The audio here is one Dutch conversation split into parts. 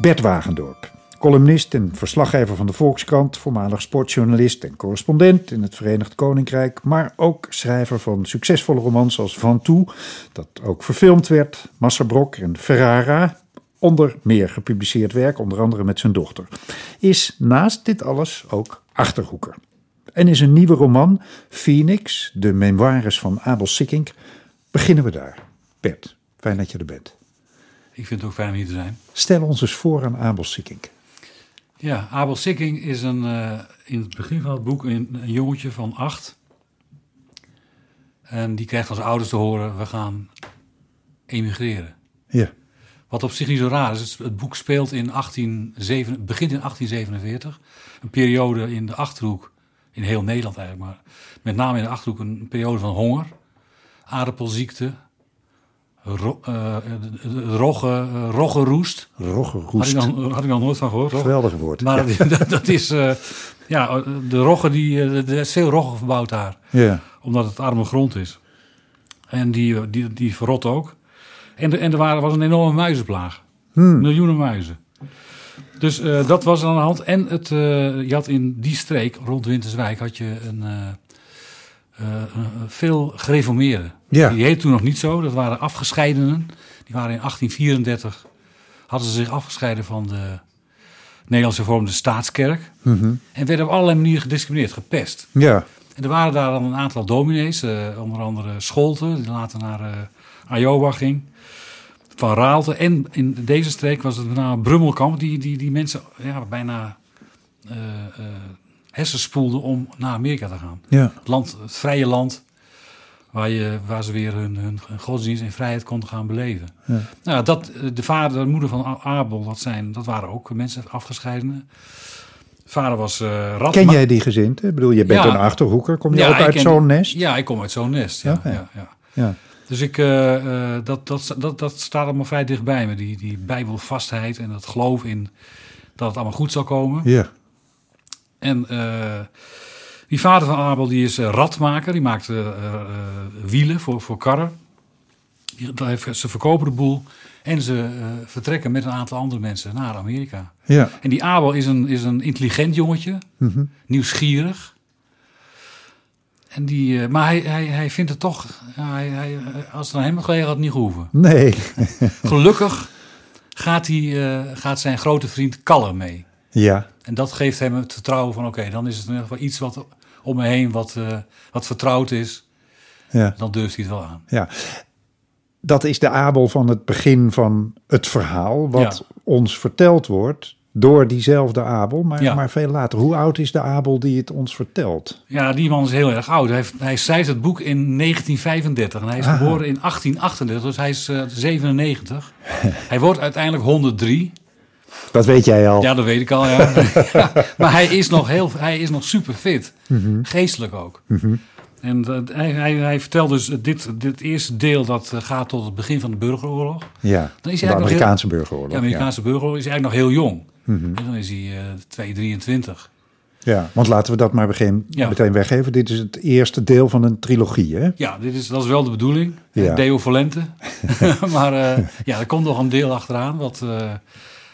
Bert Wagendorp, columnist en verslaggever van de Volkskrant, voormalig sportjournalist en correspondent in het Verenigd Koninkrijk, maar ook schrijver van succesvolle romans als Van Toe, dat ook verfilmd werd, Massabrok en Ferrara, onder meer gepubliceerd werk, onder andere met zijn dochter, is naast dit alles ook achterhoeker. En in zijn nieuwe roman, Phoenix, de memoires van Abel Sikkink, beginnen we daar. Bert, fijn dat je er bent. Ik vind het ook fijn om hier te zijn. Stel ons eens voor aan Abel Sikkink. Ja, Abel Sikking is een, uh, in het begin van het boek een, een, jongetje van acht. En die krijgt als ouders te horen, we gaan emigreren. Ja. Wat op zich niet zo raar is. Het boek speelt in 1807, begint in 1847. Een periode in de Achterhoek, in heel Nederland eigenlijk, maar met name in de Achterhoek een periode van honger, aardappelziekte, Ro, uh, rogge, uh, roggeroest. Roggeroest. Had ik, al, had ik al nooit van gehoord. Geweldig woord. Maar ja. dat, dat, is, uh, ja, de rogge, die, er is veel rogge verbouwd daar. Ja. Omdat het arme grond is. En die, die, die verrot ook. En, de, en er waren, was een enorme muizenplaag. Hmm. Miljoenen muizen. Dus dat was aan de hand. En het, je had in die streek, rond Winterswijk, had je een veel gereformeerden. Ja. Die heette toen nog niet zo, dat waren afgescheidenen. Die waren in 1834, hadden ze zich afgescheiden van de Nederlandse vormde staatskerk. Mm -hmm. En werden op allerlei manieren gediscrimineerd, gepest. Ja. En er waren daar dan een aantal dominees, uh, onder andere Scholten, die later naar uh, Iowa ging. Van Raalte. En in deze streek was het met name Brummelkamp, die, die, die mensen ja, bijna uh, hersenspoelde om naar Amerika te gaan. Ja. Het, land, het vrije land waar, je, waar ze weer hun, hun, godsdienst en vrijheid konden gaan beleven. Ja. Nou, dat, de vader en moeder van Abel, dat, zijn, dat waren ook mensen afgescheidenen. Vader was uh, rat. Ken jij die gezinten? Ik bedoel, je bent Ja. een achterhoeker. Kom je Ja, ook uit ken- zo'n nest? Ja, ik kom uit zo'n nest. Ja, Oké. ja, ja. Ja. Dus ik, eh, eh, dat, dat, dat, dat staat allemaal vrij dichtbij me. Die, die bijbelvastheid en dat geloof in dat het allemaal goed zal komen. Ja. En eh, die vader van Abel die is eh, radmaker. Die maakt eh, eh, wielen voor, voor karren. Ze verkopen de boel. En ze vertrekken met een aantal andere mensen naar Amerika. Ja. En die Abel is een, is een intelligent jongetje. Mhm. Nieuwsgierig. En die, maar hij, hij, hij vindt het toch... ja, hij, hij, als het aan hem gelegen, had het niet gehoeven. Nee. Gelukkig gaat, hij, gaat zijn grote vriend Kalle mee. Ja. En dat geeft hem het vertrouwen van... oké, dan is het in ieder geval iets wat om me heen wat, eh, wat vertrouwd is. Ja. Dan durft hij het wel aan. Ja. Dat is de Abel van het begin van het verhaal, wat Ja. ons verteld wordt door diezelfde Abel, maar, Ja. maar veel later. Hoe oud is de Abel die het ons vertelt? Ja, die man is heel erg oud. Hij, heeft, hij schrijft het boek in 1935 en hij is Ah. geboren in 1838, dus hij is eh, 97. hij wordt uiteindelijk 103. Dat weet jij al. Ja, dat weet ik al, ja. Ja, maar hij is nog, heel, hij is nog super fit. Mhm. Geestelijk ook. En eh, hij, hij, hij vertelt dus dit, dit eerste deel dat eh, gaat tot het begin van de burgeroorlog. Ja, Dan is de hij Amerikaanse burgeroorlog. De Amerikaanse burgeroorlog is eigenlijk nog heel jong. Mhm. En dan is hij 223. Ja. ja, want laten we dat maar begin, Ja. meteen weggeven. Dit is het eerste deel van een trilogie, hè? Ja, dit is, dat is wel de bedoeling. Ja. Deo volente. maar ja, er komt nog een deel achteraan wat,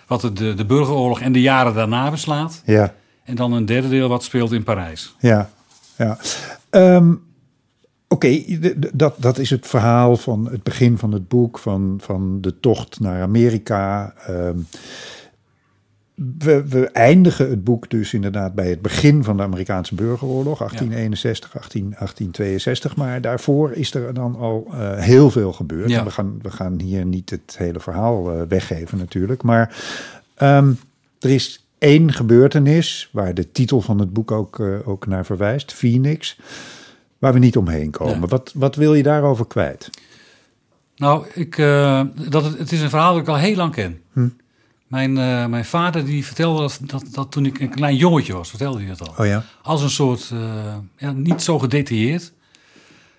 wat de, de burgeroorlog en de jaren daarna beslaat. Ja, En dan een derde deel wat speelt in Parijs. ja, ja. Ehm, Oké, dat, dat is het verhaal van het begin van het boek, van, van de tocht naar Amerika. Ehm, we, we eindigen het boek dus inderdaad bij het begin van de Amerikaanse burgeroorlog, 1861, 18, 1862. Maar daarvoor is er dan al eh, heel veel gebeurd. Ja. En We, gaan, we gaan hier niet het hele verhaal eh, weggeven natuurlijk. Maar ehm, er is één gebeurtenis waar de titel van het boek ook, eh, ook naar verwijst, Phoenix, waar we niet omheen komen. Ja. Wat, wat wil je daarover kwijt? Nou, ik, dat het, het is een verhaal dat ik al heel lang ken. Hm. Mijn, eh, mijn vader die vertelde dat, dat, dat toen ik een klein jongetje was, vertelde hij dat al. Oh ja? Als een soort, eh, ja, niet zo gedetailleerd.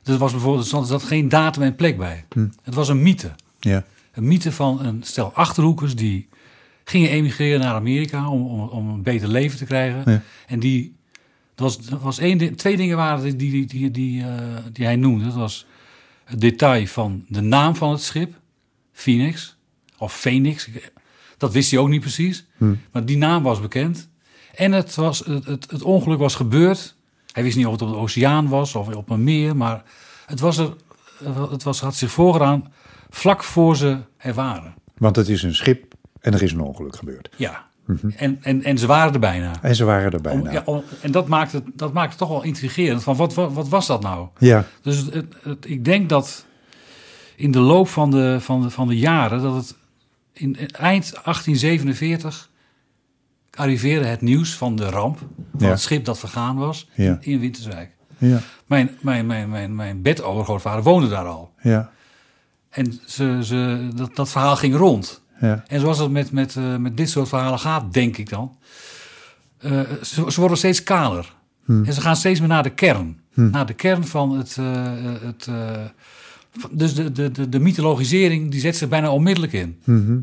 Er was bijvoorbeeld, er zat geen datum en plek bij. Hm. Het was een mythe. Ja. Een mythe van een stel achterhoekers die gingen emigreren naar Amerika om, om, om een beter leven te krijgen. Ja. En die, er was, er was één, twee dingen waren die, die, die, die, eh, die hij noemde. Dat was het detail van de naam van het schip, Phoenix of Phoenix. Ik- Dat wist hij ook niet precies, maar die naam was bekend. En het, was, het, het, het ongeluk was gebeurd. Hij wist niet of het op de oceaan was of op een meer, maar het, was er, het was, had zich voorgedaan vlak voor ze er waren. Want het is een schip en er is een ongeluk gebeurd. Ja, en, en, en ze waren er bijna. En ze waren er bijna. Om- ja, om- en dat maakt, het, dat maakt het toch wel intrigerend. Van wat, wat, wat was dat nou? ja. Dus het, het- het- ik denk dat in de loop van de, van de, van de jaren, dat het in, in eind 1847 arriveerde het nieuws van de ramp van Ja. het schip dat vergaan was Ja. in, in Winterswijk. Ja. Mijn, mijn, mijn, mijn, mijn bedovergrootvader woonde daar al. Ja. En ze, ze, dat, dat verhaal ging rond. Ja. En zoals het met, met, eh, met dit soort verhalen gaat, denk ik dan. eh, ze, ze worden steeds kaler. En ze gaan steeds meer naar de kern. Naar de kern van het. eh, eh, het eh, dus de, de, de, de mythologisering die zet zich bijna onmiddellijk in. Mhm.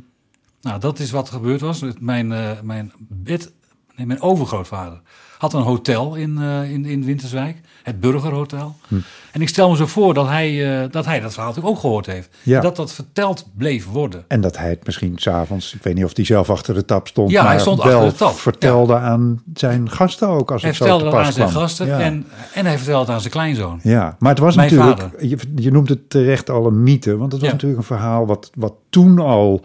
Nou, dat is wat er gebeurd was. Met Mijn, eh, mijn, bed, nee, mijn overgrootvader had een hotel in, eh, in, in Winterswijk, het Burgerhotel. Hm. En ik stel me zo voor dat hij, eh, dat hij dat verhaal natuurlijk ook gehoord heeft. Ja. Dat dat verteld bleef worden. En dat hij het misschien s'avonds, ik weet niet of hij zelf achter de tap stond, Ja, hij stond wel achter de tap. vertelde aan zijn gasten ook als Hij het zo vertelde te dat pas aan zijn gasten Ja. en, en hij vertelde het aan zijn kleinzoon. Ja, maar het was Mijn natuurlijk, je, je noemt het terecht al een mythe, want het was natuurlijk een verhaal wat, wat toen al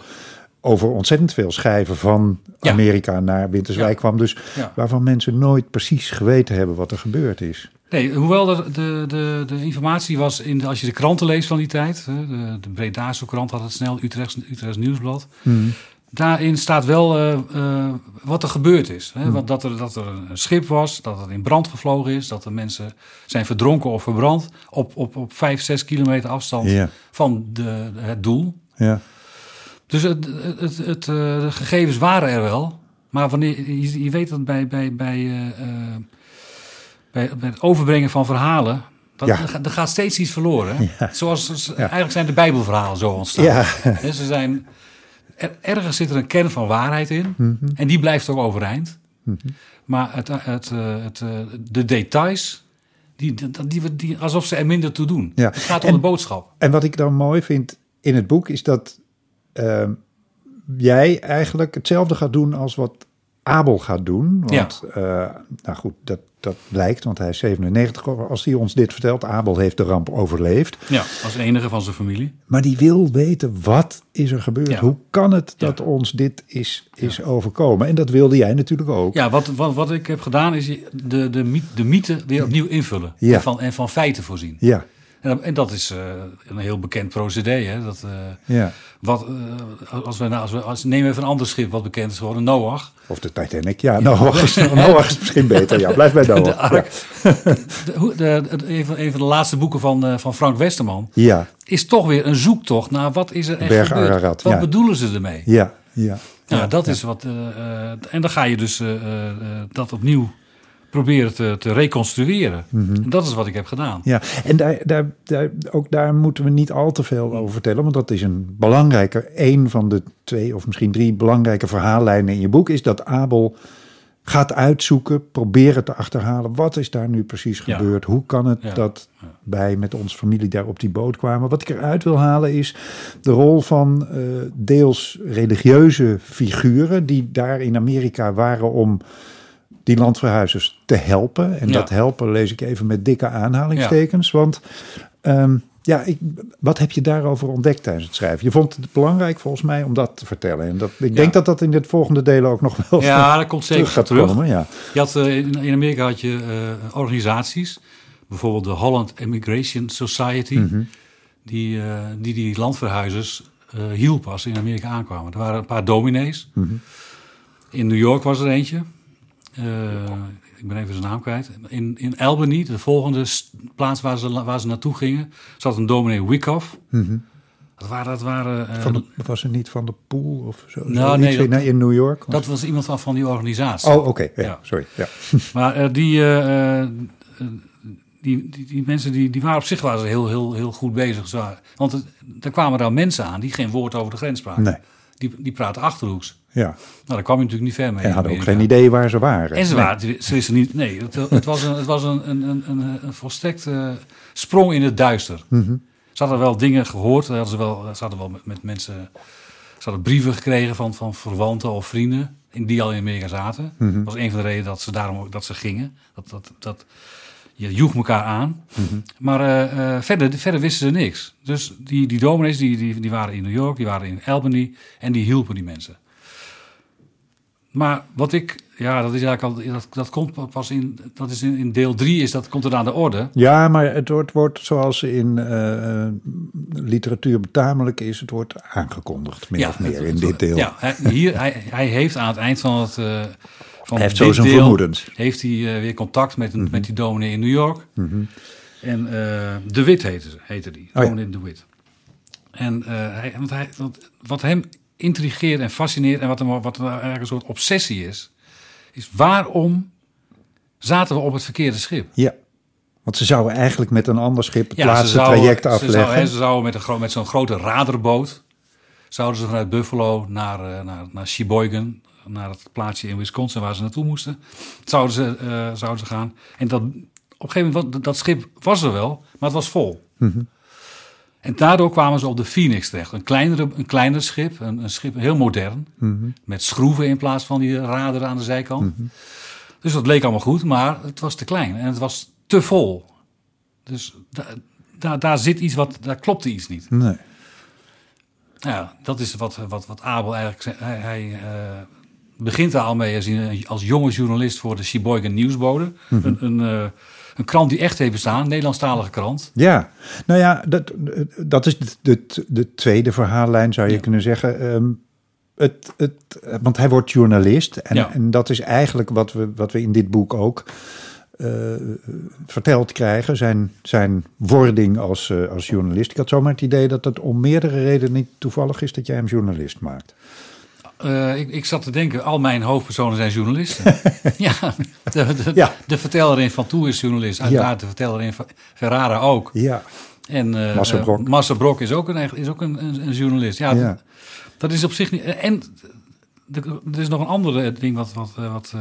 over ontzettend veel schrijven van Ja. Amerika naar Winterswijk Ja. kwam. Dus Ja. waarvan mensen nooit precies geweten hebben wat er gebeurd is. Nee, hoewel er de, de, de informatie was, in de, als je de kranten leest van die tijd, de, de Bredaanse krant had het snel, Utrechts, Utrechts Nieuwsblad. Daarin staat wel eh, eh, wat er gebeurd is. Hè? Wat, dat, er, dat er een schip was, dat het in brand gevlogen is, dat er mensen zijn verdronken of verbrand op, op, op vijf, zes kilometer afstand van de, het doel. Ja, Dus het, het, het, eh, de gegevens waren er wel. Maar wanneer, je, je weet dat bij, bij, bij, eh, eh, bij, bij het overbrengen van verhalen. Dat, Ja. er, gaat- er gaat steeds iets verloren. Ja. Zoals, eigenlijk zijn de Bijbelverhalen zo ontstaan. Ja. Ze zijn, er, ergens zit er een kern van waarheid in. Mhm. En die blijft ook overeind. Maar het, het, het, de details, die, die, die, alsof ze er minder toe doen. Ja. Het gaat om En- de boodschap. En wat ik dan mooi vind in het boek is dat ehm, jij eigenlijk hetzelfde gaat doen als wat Abel gaat doen. Want, eh, nou goed, dat, dat blijkt, want hij is 97 als hij ons dit vertelt. Abel heeft de ramp overleefd. Ja, als enige van zijn familie. Maar die wil weten, wat is er gebeurd? Ja. Hoe kan het Ja. dat ons dit is, is overkomen? En dat wilde jij natuurlijk ook. Ja, wat, wat, wat ik heb gedaan is de, de, mythe- de mythe weer opnieuw invullen. Ja. En, van, en van feiten voorzien. Ja, En, dat- en dat is eh, een heel bekend procedé. Hè? Dat, eh, ja. wat, eh, als we, nou, als we als, neem even een ander schip wat bekend is geworden, Noach. Of de Titanic. Ja, Noach, is, Noach is misschien beter. Ja, blijf bij Noach. De ark. De, de, de- een, van, de laatste boeken van, van Frank Westerman Ja, is toch weer een zoektocht naar wat is er echt Berg gebeurd. Ararat, wat ja. bedoelen ze ermee? ja, ja. Ja, dat is wat. en dan ga je dus dat opnieuw proberen te, te reconstrueren. Mhm. En dat is wat ik heb gedaan. Ja, en daar, daar, daar, ook daar moeten we niet al te veel over vertellen, want dat is een belangrijke, een van de twee of misschien drie belangrijke verhaallijnen in je boek, is dat Abel gaat uitzoeken, proberen te achterhalen, wat is daar nu precies Ja. gebeurd? Hoe kan het Ja. dat wij met onze familie daar op die boot kwamen? Wat ik eruit wil halen is de rol van eh, deels religieuze figuren die daar in Amerika waren om die landverhuizers te helpen. En Ja. dat helpen lees ik even met dikke aanhalingstekens. Want ehm, ja, ik, wat heb je daarover ontdekt tijdens het schrijven? Je vond het belangrijk volgens mij om dat te vertellen. En dat, ik denk dat dat in dit volgende deel ook nog wel Ja, dat komt zeker terug gaat terug. komen. Ja. Je had, eh, in, Amerika had je eh, organisaties, bijvoorbeeld de Holland Immigration Society, Mhm. die, eh, die die landverhuizers hielpen als ze in Amerika aankwamen. Er waren een paar dominees. Mhm. In New York was er eentje. Eh, ik ben even zijn naam kwijt. In, in Albany, de volgende plaats waar ze, waar ze naartoe gingen, zat een dominee Wyckoff. Dat waren, dat waren eh, Mhm. Van de, was er niet van de pool of zo? Nou, zoiets nee, in, New York? dat was iemand van, van die organisatie. oh, oké. Ja, Ja. Sorry. Ja. Maar eh, die, die, die, die mensen die, die waren op zich waren ze heel, heel, heel goed bezig. Want het, er kwamen daar mensen aan die geen woord over de grens spraken. Nee. Die, die praten achterhoeks. Ja. Nou, daar kwam je natuurlijk niet ver mee. En hadden ook geen idee waar ze waren. En ze, Nee. waren, ze wisten niet. Nee, het, het was een, het was een, een, een, een, volstrekt eh, sprong in het duister. Mhm. Ze hadden wel dingen gehoord. Ze hadden, ze wel, ze hadden wel met, met mensen. Ze hadden brieven gekregen van, van verwanten of vrienden. in- Die al in Amerika zaten. Mhm. Dat was een van de redenen dat ze daarom ook dat ze gingen. Dat, dat, dat, je joeg elkaar aan. Mhm. Maar eh, eh, verder, verder wisten ze niks. Dus die, die dominees die, die, die waren in New York, die waren in Albany. En die hielpen die mensen. Maar wat ik, ja, dat is eigenlijk al, dat, dat komt pas in, dat is in, in deel 3 is dat komt er aan de orde. Ja, maar het wordt, wordt zoals in eh, literatuur betamelijk is, het wordt aangekondigd, meer ja, of meer het- in het- dit deel. Ja, hij, hier, hij, hij heeft aan het eind van het, eh van Hij heeft dit zo zijn deel, vermoedens. heeft hij weer contact met, Mhm. met die dominee in New York. En eh, De Wit heette, heette die, Oh ja. De Wit. En hij, want hij, want wat hem intrigeert en fascineert en wat, hem, wat een soort obsessie is, is waarom zaten we op het verkeerde schip? Ja, want ze zouden eigenlijk met een ander schip het Ja, ze laatste zouden- traject Ze afleggen. zouden, hè, ze zouden met, een, met zo'n grote radarboot... zouden ze vanuit Buffalo naar, eh, naar, naar Sheboygan... naar het plaatsje in Wisconsin waar ze naartoe moesten... zouden ze, eh, zouden ze gaan. En dat, op een gegeven moment, dat schip was er wel, maar het was vol. En daardoor kwamen ze op de Phoenix terecht. Een, kleinere, een kleiner schip, een, een schip heel modern... met schroeven in plaats van die radar aan de zijkant. Dus dat leek allemaal goed, maar het was te klein en het was te vol. Dus da- da- daar zit iets wat, daar klopte iets niet. Nee. Ja, dat is wat, wat, wat Abel eigenlijk zegt. Hij, hij eh, begint daar al mee als, als jonge journalist voor de Sheboygan Nieuwsbode. Een, een, eh, een krant die echt heeft bestaan, een Nederlandstalige krant. Ja, nou ja, dat, dat is de, de, de tweede verhaallijn, zou je Ja. kunnen zeggen. Ehm, het, het, want hij wordt journalist. En, Ja. en dat is eigenlijk wat we, wat we in dit boek ook eh, verteld krijgen. Zijn, zijn wording als, eh, als journalist. Ik had zomaar het idee dat het om meerdere redenen niet toevallig is dat jij hem journalist maakt. Eh, ik, ik zat te denken, al mijn hoofdpersonen zijn journalisten. ja, de, de, Ja. de verteller in Van Toe is journalist. Uiteraard de verteller in Ferrara ook. Ja, En uh, Brok. Is ook een, is ook een, een, een journalist. Ja, Ja. Dat, dat is op zich niet. En er is nog een ander ding wat, wat, wat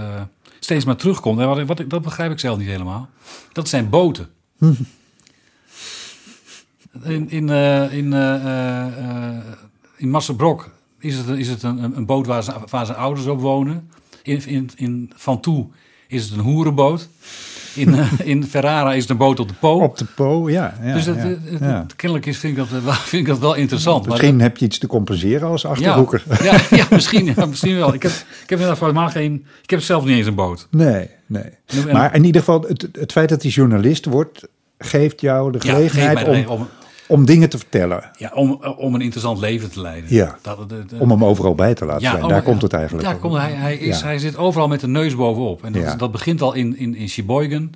steeds maar terugkomt. En wat, wat, dat begrijp ik zelf niet helemaal. Dat zijn boten. In, in, in, in Massenbrok is het, is het een, een boot waar, ze, waar zijn ouders op wonen. In, in, in Van Toe is het een hoerenboot. In, eh, in Ferrara is het een boot op de Po. op de Po, ja. ja, dus dat, ja, het- ja. het- kennelijk is, vind, ik dat, wel- vind ik dat wel interessant. Maar Misschien heb je iets te compenseren als achterhoeker. ja, ja, misschien, misschien wel. Ik heb, ik heb inderdaad helemaal geen... Ik heb zelf niet eens een boot. Nee, nee. Maar in ieder geval, het, het feit dat hij journalist wordt, geeft jou de gelegenheid om, om dingen te vertellen. ja, om, om een interessant leven te leiden. Ja. Dat, dat- Om hem overal bij te laten zijn. om- Daar komt het eigenlijk Daar komt hij, hij, is, Ja. hij zit overal met de neus bovenop. En dat, Ja. dat begint al in, in, in Sheboygan,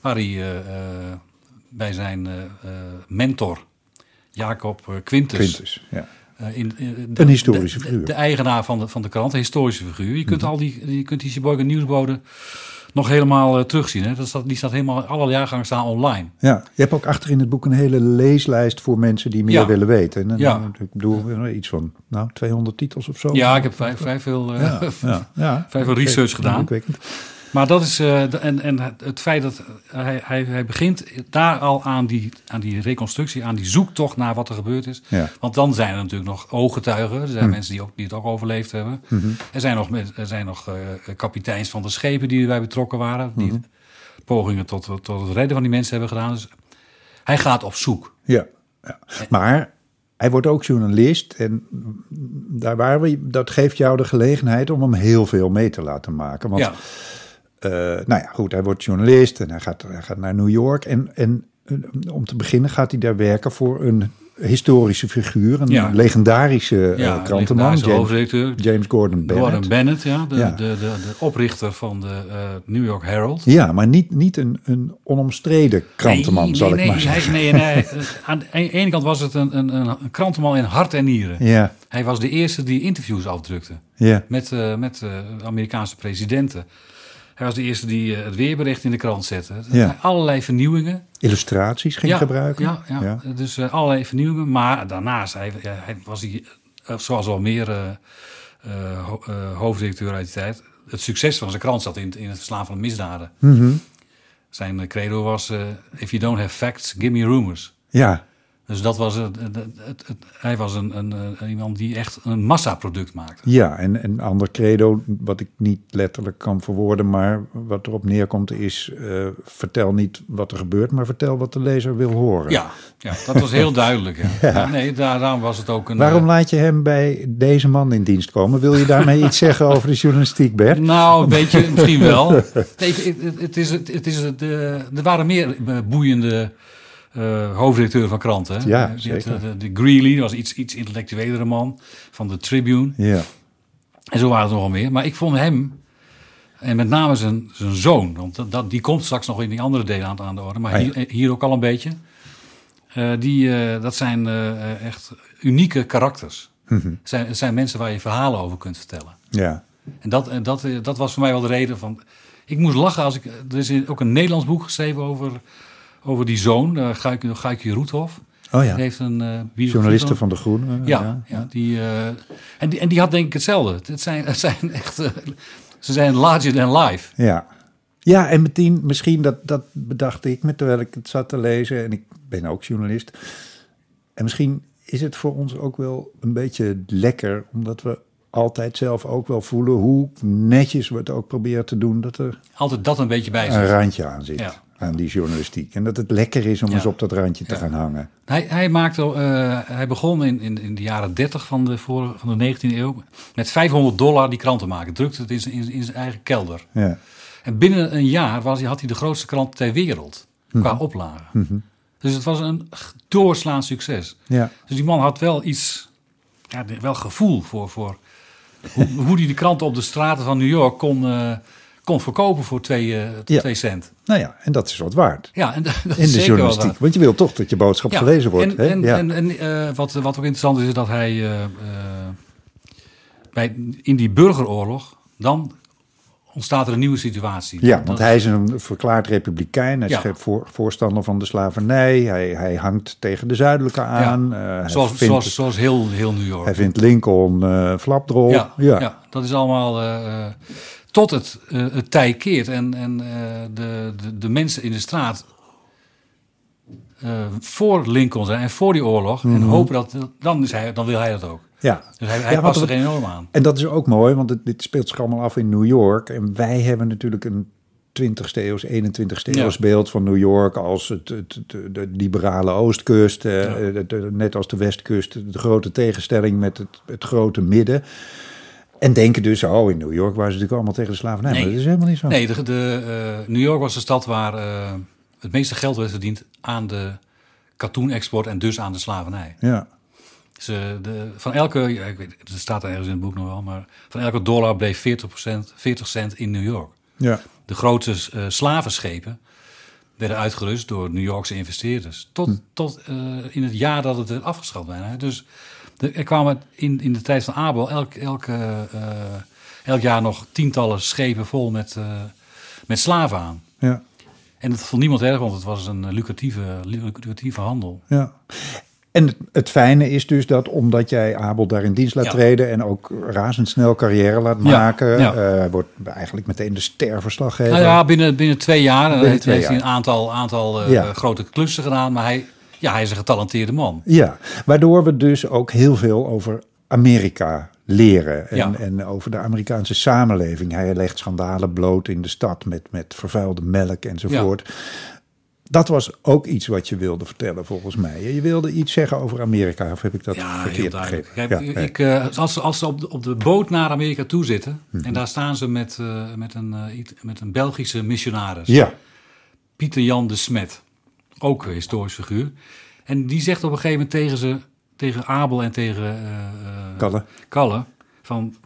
waar hij eh, eh, bij zijn eh, eh, mentor, Jacob eh, Quintus... Quintus, ja. eh, in, in- de, Een historische de- figuur. De, eigenaar van de, van de krant, een historische figuur. Je kunt, Mhm. al die, je kunt die Sheboygan nieuwsbode nog helemaal eh, terugzien. Hè? Dat staat, die staat helemaal, alle jaargangen staan online. ja. Je hebt ook achter in het boek een hele leeslijst voor mensen die meer Ja. willen weten. En, dan- Ja. Ik bedoel, iets van nou, 200 titels of zo. Ja, ik heb vrij, vrij veel, eh, ja, ja, ja. vrij veel research gedaan. Maar dat is, de- en, en het feit dat hij, hij, hij begint daar al aan die, aan die reconstructie, aan die zoektocht naar wat er gebeurd is. Ja. Want dan zijn er natuurlijk nog ooggetuigen. Er zijn mensen die, ook, die het ook overleefd hebben. Er zijn nog, er zijn nog eh, kapiteins van de schepen die erbij betrokken waren. Die pogingen tot, tot het redden van die mensen hebben gedaan. Dus hij gaat op zoek. Ja, ja. Maar hij wordt ook journalist en daar waren we, dat geeft jou de gelegenheid om hem heel veel mee te laten maken. Want ja, eh, nou ja, goed, hij wordt journalist en hij gaat, hij gaat naar New York. En, en eh, om te beginnen gaat hij daar werken voor een historische figuur, een Ja. legendarische eh, ja krantenman, James. James Gordon Bennett. Gordon Bennett, ja, de, Ja. De, de, de oprichter van de New York Herald. Ja, maar niet, niet een, een onomstreden krantenman, nee, zal nee, ik nee, maar zeggen. Hij, nee, nee, eh, aan de e- ene kant was het een, een, een, krantenman in hart en nieren. Ja, Hij was de eerste die interviews afdrukte ja, met, met Amerikaanse presidenten. Hij was de eerste die eh, het weerbericht in de krant zette. Ja. Allerlei vernieuwingen. Illustraties ging ja, gebruiken. Ja, ja. dus eh, allerlei vernieuwingen. Maar daarnaast hij, ja, hij was hij, eh, zoals al meer eh, hoofddirecteur uit die tijd... het succes van zijn krant zat in, in het verslaan van misdaden. Mhm. Zijn credo was... if you don't have facts, give me rumors. ja. Dus dat was het, het, het, het- hij was een, een, een- iemand die echt een massaproduct maakte. Ja, en een ander credo, wat ik niet letterlijk kan verwoorden, maar wat erop neerkomt is: eh, vertel niet wat er gebeurt, maar vertel wat de lezer wil horen. Ja, ja dat was heel duidelijk. Ja. Ja, nee, daar- daarom was het ook een. Waarom eh, laat je hem bij deze man in dienst komen? Wil je daarmee iets zeggen over de journalistiek, Bert? Nou, een beetje, misschien wel. Nee, het, is, het, het is het, eh, er waren meer eh, boeiende eh hoofdredacteuren van kranten. Hè? Ja, Je had, zeker. eh, De, de Greeley, was iets, iets intellectuelere man van de Tribune. Ja, En zo waren het nogal meer. Maar ik vond hem, en met name zijn, zijn zoon, want dat, dat, die komt straks nog in die andere delen aan, aan de orde, maar Ah, ja. hier, hier ook al een beetje. Eh, die, dat zijn echt unieke karakters. Mhm. Het, zijn, het zijn mensen waar je verhalen over kunt vertellen. ja. En dat, en dat, dat was voor mij wel de reden van. Ik moest lachen als ik. Er is ook een Nederlands boek geschreven over, over die zoon, uh, Guike, Guike Roethoff. Oh Die ja, heeft een eh biografie journalisten van- De Groene. eh, ja, ja. die, eh, en, die, en die had denk ik hetzelfde. Het zijn, het zijn echt. eh, ze zijn larger than life. Ja. Ja, en meteen, misschien dat, dat bedacht ik me terwijl ik het zat te lezen. En ik ben ook journalist. En misschien is het voor ons ook wel een beetje lekker, omdat we altijd zelf ook wel voelen hoe netjes we het ook proberen te doen, dat er Altijd dat een beetje bij een zich. randje aan zit. Ja. Aan die journalistiek. En dat het lekker is om Ja. eens op dat randje te Ja. gaan hangen. Hij, hij, maakte, eh, hij begon in, in, in de jaren 30 van de, voor, van de 19e eeuw met 500 dollar die krant te maken. Drukte het in zijn, in, in zijn eigen kelder. Ja. En binnen een jaar was, hij- had hij de grootste krant ter wereld qua oplage. Dus het was een doorslaand succes. Ja. Dus die man had wel iets, ja, wel gevoel voor, voor hoe, hoe hij de kranten op de straten van New York kon, eh, kon verkopen voor twee, eh, Ja. twee cent. Nou ja, en dat is wat waard. Ja, en dat is In de zeker journalistiek. Want je wil toch dat je boodschap Ja, gelezen wordt. En, hè? en, ja. en, en, eh, wat, wat ook interessant is, is dat hij eh, bij, in die burgeroorlog, dan ontstaat er een nieuwe situatie. Ja, want hij is een verklaard republikein. Hij is Ja. voor, voorstander van de slavernij. Hij, hij hangt tegen de zuidelijke aan. Hij, zoals, vindt, zoals, zoals heel, heel New York. hij vindt Lincoln eh flapdrol. ja, ja. ja. dat is allemaal tot het, eh, het tij keert en, en eh, de, de, de mensen in de straat eh, voor Lincoln zijn en voor die oorlog en hopen dat, dan, is hij, dan wil hij dat ook. Ja. Dus hij, hij Mhm. Ja, past er enorm aan. En dat is ook mooi, want het, dit speelt zich allemaal af in New York. En wij hebben natuurlijk een 20ste eeuws, 21ste Ja. eeuws beeld van New York als het, het, het- de liberale oostkust. eh, Ja. het- het- net als de westkust, de grote tegenstelling met het, het grote midden. En denken dus, oh, in New York waren ze natuurlijk allemaal tegen de slavernij. Nee. Maar dat is helemaal niet zo. Nee, de, de, eh, New York was de stad waar eh, het meeste geld werd verdiend aan de katoenexport en dus aan de slavernij. Ja, Dus, eh, de, van elke, ja, ik weet, het staat er ergens in het boek nog wel, maar van elke dollar bleef 40%, 40 cent in New York. ja. De grote slavenschepen werden uitgerust door New Yorkse investeerders. Tot, tot eh, in het jaar dat het werd afgeschaft bijna. Dus er kwamen in, in de tijd van Abel elk, elk, eh, eh, elk jaar nog tientallen schepen vol met, eh, met slaven aan. ja. En dat vond niemand erg, want het was een lucratieve, lucratieve handel. Ja. En het, het fijne is dus dat omdat jij Abel daar in dienst laat Ja. treden en ook razendsnel carrière laat maken, ja. wordt eigenlijk meteen de sterverslaggever. Nou ja, binnen, binnen twee jaar Binnen heeft, twee heeft hij een aantal, aantal grote klussen gedaan. Maar hij, ja, hij is een getalenteerde man. Ja, waardoor we dus ook heel veel over Amerika leren en, Ja. en over de Amerikaanse samenleving. Hij legt schandalen bloot in de stad met, met vervuilde melk enzovoort. Dat was ook iets wat je wilde vertellen volgens mij. Je wilde iets zeggen over Amerika, of heb ik dat Ja, verkeerd begrepen? Kijk, Ja, ik, eh, als, ze- als ze op de, op de boot naar Amerika toe zitten... Mhm. en daar staan ze met, eh, met, een, eh, met een Belgische missionaris... ja, Pieter Jan de Smet, ook een historisch figuur. En die zegt op een gegeven moment tegen ze, tegen Abel en tegen eh, Kalle. Kalle, van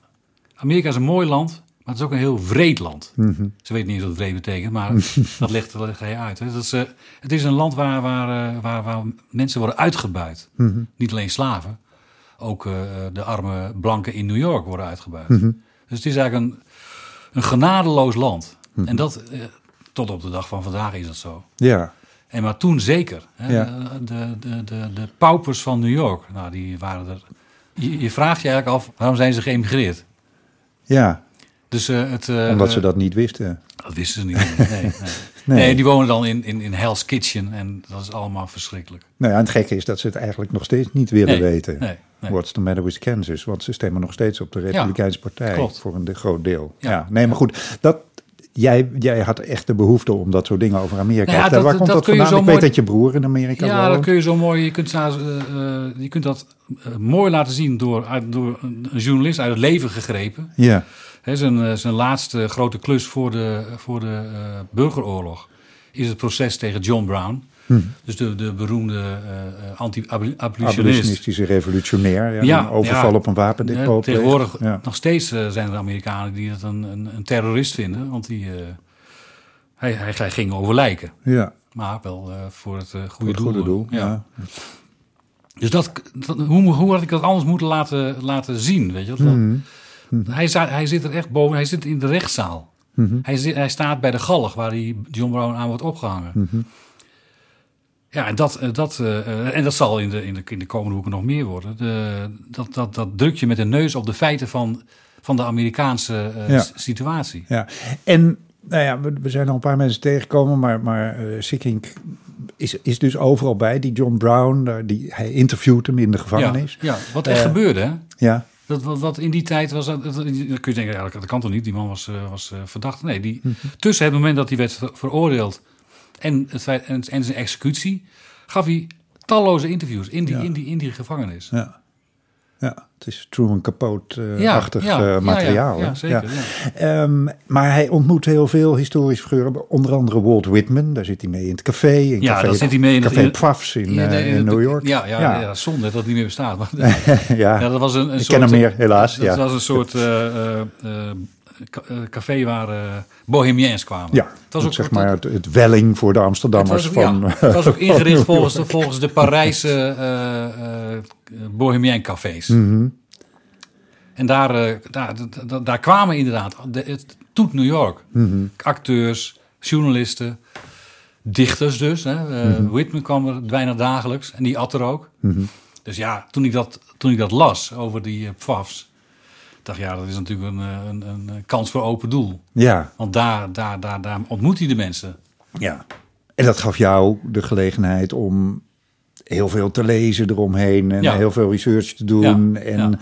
Amerika is een mooi land, maar het is ook een heel vreed land. Mhm. Ze weten niet eens wat vreed betekent, maar dat legt, dat legt hij uit. Hè. Dat is, eh, het is een land waar, waar, waar, waar mensen worden uitgebuit. Mhm. Niet alleen slaven, ook de arme blanken in New York worden uitgebuit. Mhm. Dus het is eigenlijk een, een genadeloos land. En dat, tot op de dag van vandaag is dat zo. Ja. En maar toen zeker. Hè, Ja. de, de, de, de paupers van New York, nou, die waren er. Je, je vraagt je eigenlijk af, waarom zijn ze geëmigreerd? Ja, Dus eh, het, eh, omdat ze eh, dat niet wisten. Dat wisten ze niet. Nee, nee. Nee. nee. die wonen dan in, in, in Hell's Kitchen en dat is allemaal verschrikkelijk. Nou ja, en het gekke is dat ze het eigenlijk nog steeds niet willen weten. nee, nee. What's the matter with Kansas? Want ze stemmen nog steeds op de Republikeinse Partij klopt. voor een groot deel. Ja. Ja. nee, maar goed. Dat, jij, jij had echt de behoefte om dat soort dingen over Amerika Nou ja, dat- Waar komt dat dat vandaan? Ik weet mooi- dat je broer in Amerika Ja, woont. dat kun je zo mooi. Je kunt, eh, eh, je kunt dat eh, mooi laten zien door, door een journalist uit het leven gegrepen. Ja, zijn, zijn laatste grote klus voor de, voor de burgeroorlog is het proces tegen John Brown. Dus de, de beroemde eh, eh, anti-abolitionist. abolitionistische revolutionair. Ja, overval ja. op een wapendepot. Ja, tegenwoordig Ja. nog steeds eh, zijn er Amerikanen die het een, een, een terrorist vinden. Want die, eh, hij, hij, hij ging over lijken. Ja, Maar wel eh, voor het eh, voor goede het doel. goede doel. Ja. Dus dat, dat- hoe, hoe had ik dat anders moeten laten, laten zien? Weet je? Dat, Mhm. hij, hij zit er echt boven, hij zit in de rechtszaal. Hij, zit, hij staat bij de galg waar die John Brown aan wordt opgehangen. Mhm. Ja, en dat, eh, dat, eh, eh, en dat zal in de, in, de, in de komende boeken nog meer worden. De, dat, dat, dat druk je met de neus op de feiten van, van de Amerikaanse Ja. situatie. Ja, en nou ja, we, we zijn al een paar mensen tegengekomen, maar, maar Sikkink is, is dus overal bij. Die John Brown, die, hij interviewt hem in de gevangenis. ja, wat echt gebeurde, hè? Ja, Dat, wat, wat in die tijd was, dat, kun je denken, ja, dat kan toch niet? Die man was, was verdacht. Nee, die, Mhm. tussen het moment dat hij werd ver- veroordeeld en, het feit, en, en zijn executie, gaf hij talloze interviews in die, Ja. in die, in die gevangenis. ja. Ja, het is Truman Capote-achtig Ja, ja, eh, materiaal. Ja, zeker. Ja. Ehm, maar hij ontmoet heel veel historische figuren. Onder andere Walt Whitman. Daar zit hij mee in het café. In Ja, café, daar zit hij mee in het- Café in in, Ja, eh, in New York. Ja, ja, zonde dat het niet meer bestaat. Maar, ja. ja, dat was een, een Ik soort, ken hem meer, helaas. Dat was een soort eh, café waar eh bohemiens kwamen. Ja, het was ook zeg maar het, het welling voor de Het Amsterdammers was, van... ja, het was ook van ingericht volgens de, volgens de Parijse eh eh bohemien cafés. Mhm. En daar, eh, daar, daar, daar kwamen inderdaad, de, het toet New York. Mhm. Acteurs, journalisten, dichters dus. Hè. Eh, Mhm. Whitman kwam er bijna dagelijks en die at er ook. Dus ja, toen ik dat, toen ik dat las over die uh, Pfafs, dacht ja, dat is natuurlijk een, eh, een, een kans voor open doel. Ja, Want daar, daar, daar, daar ontmoet hij de mensen. ja. En dat gaf jou de gelegenheid om heel veel te lezen eromheen. En Ja. heel veel research te doen. Ja, En, ja.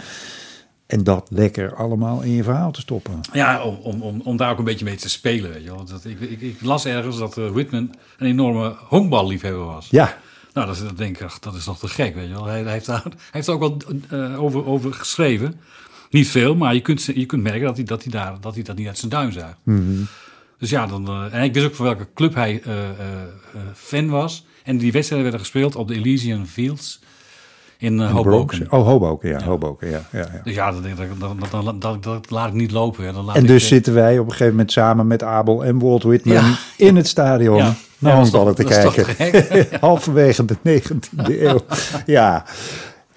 en dat lekker allemaal in je verhaal te stoppen. Ja, om, om, om, daar ook een beetje mee te spelen. Weet je wel. Dat, ik, ik, ik las ergens dat eh, Whitman een enorme honkballiefhebber was. Ja, Nou, dat, is- dat denk ik, ach, dat is toch te gek, weet je wel. Hij, hij heeft, daar, hij heeft er ook wel eh, over, over geschreven. Niet veel, maar je kunt, je kunt merken dat hij, dat, hij daar, dat hij dat niet uit zijn duim zuigt. Dus ja, dan, eh, en ik wist ook van welke club hij eh, eh, fan was. En die wedstrijden werden gespeeld op de Elysian Fields in Hoboken. Bronx. Oh, Hoboken, ja. Hoboken, ja. ja, ja. Dus ja, dat, dat, dat, dat, dat, dat laat ik niet lopen. hè. Dan laat En ik, dus eh, zitten wij op een gegeven moment samen met Abel en Walt Whitman in het stadion Ja. naar is honkballen te kijken. Halverwege de 19e eeuw. Ja,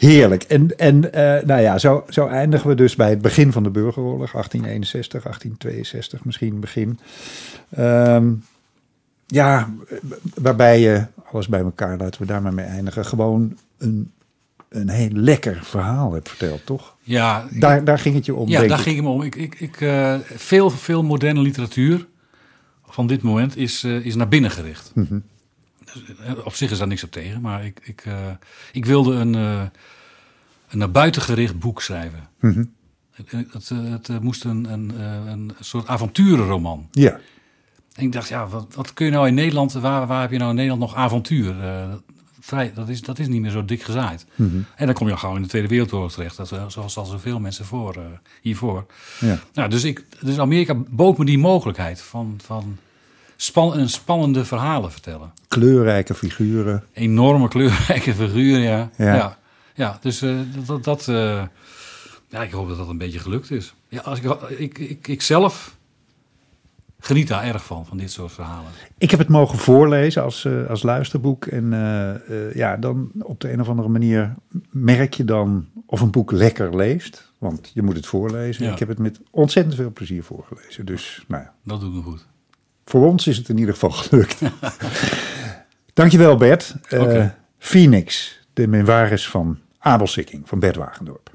heerlijk. En, en eh, nou ja, zo, zo eindigen we dus bij het begin van de burgeroorlog. 1861, 1862 misschien begin. Ehm, ja, waarbij je, alles bij elkaar, laten we daar maar mee eindigen, gewoon een, een heel lekker verhaal hebt verteld, toch? ja, Daar, daar ging het je om, Ja, daar ik. ging het me om. Ik, ik, ik, eh, veel, veel moderne literatuur van dit moment is, eh, is naar binnen gericht. Dus, eh, op zich is daar niks op tegen, maar ik, ik, eh, ik wilde een, eh, een naar buiten gericht boek schrijven. Mhm. Het, het, eh, het, eh, moest een, een, een soort avonturenroman. Ja, En ik dacht, ja, wat, wat kun je nou in Nederland, waar, waar heb je nou in Nederland nog avontuur? Vrij, dat, is, dat is niet meer zo dik gezaaid. Mhm. En dan kom je al gauw in de Tweede Wereldoorlog terecht, dat, zoals al zoveel mensen voor, hiervoor. ja. Nou, dus, ik, dus Amerika bood me die mogelijkheid van, van span, een spannende verhalen vertellen. kleurrijke figuren. Enorme kleurrijke figuren, ja. Ja. Ja, ja, dus eh, dat, dat, eh, ja, ik hoop dat dat een beetje gelukt is. Ja, als ik, ik, ik, ik zelf geniet daar erg van, van dit soort verhalen. Ik heb het mogen voorlezen als, eh, als luisterboek. En ja, dan op de een of andere manier merk je dan of een boek lekker leest. Want je moet het voorlezen. Ja. Ik heb het met ontzettend veel plezier voorgelezen. Dus nou ja, Dat doet me goed. Voor ons is het in ieder geval gelukt. Dankjewel Bert. Eh, Oké. Phoenix, de memoires van Abel Sikking van Bert Wagendorp.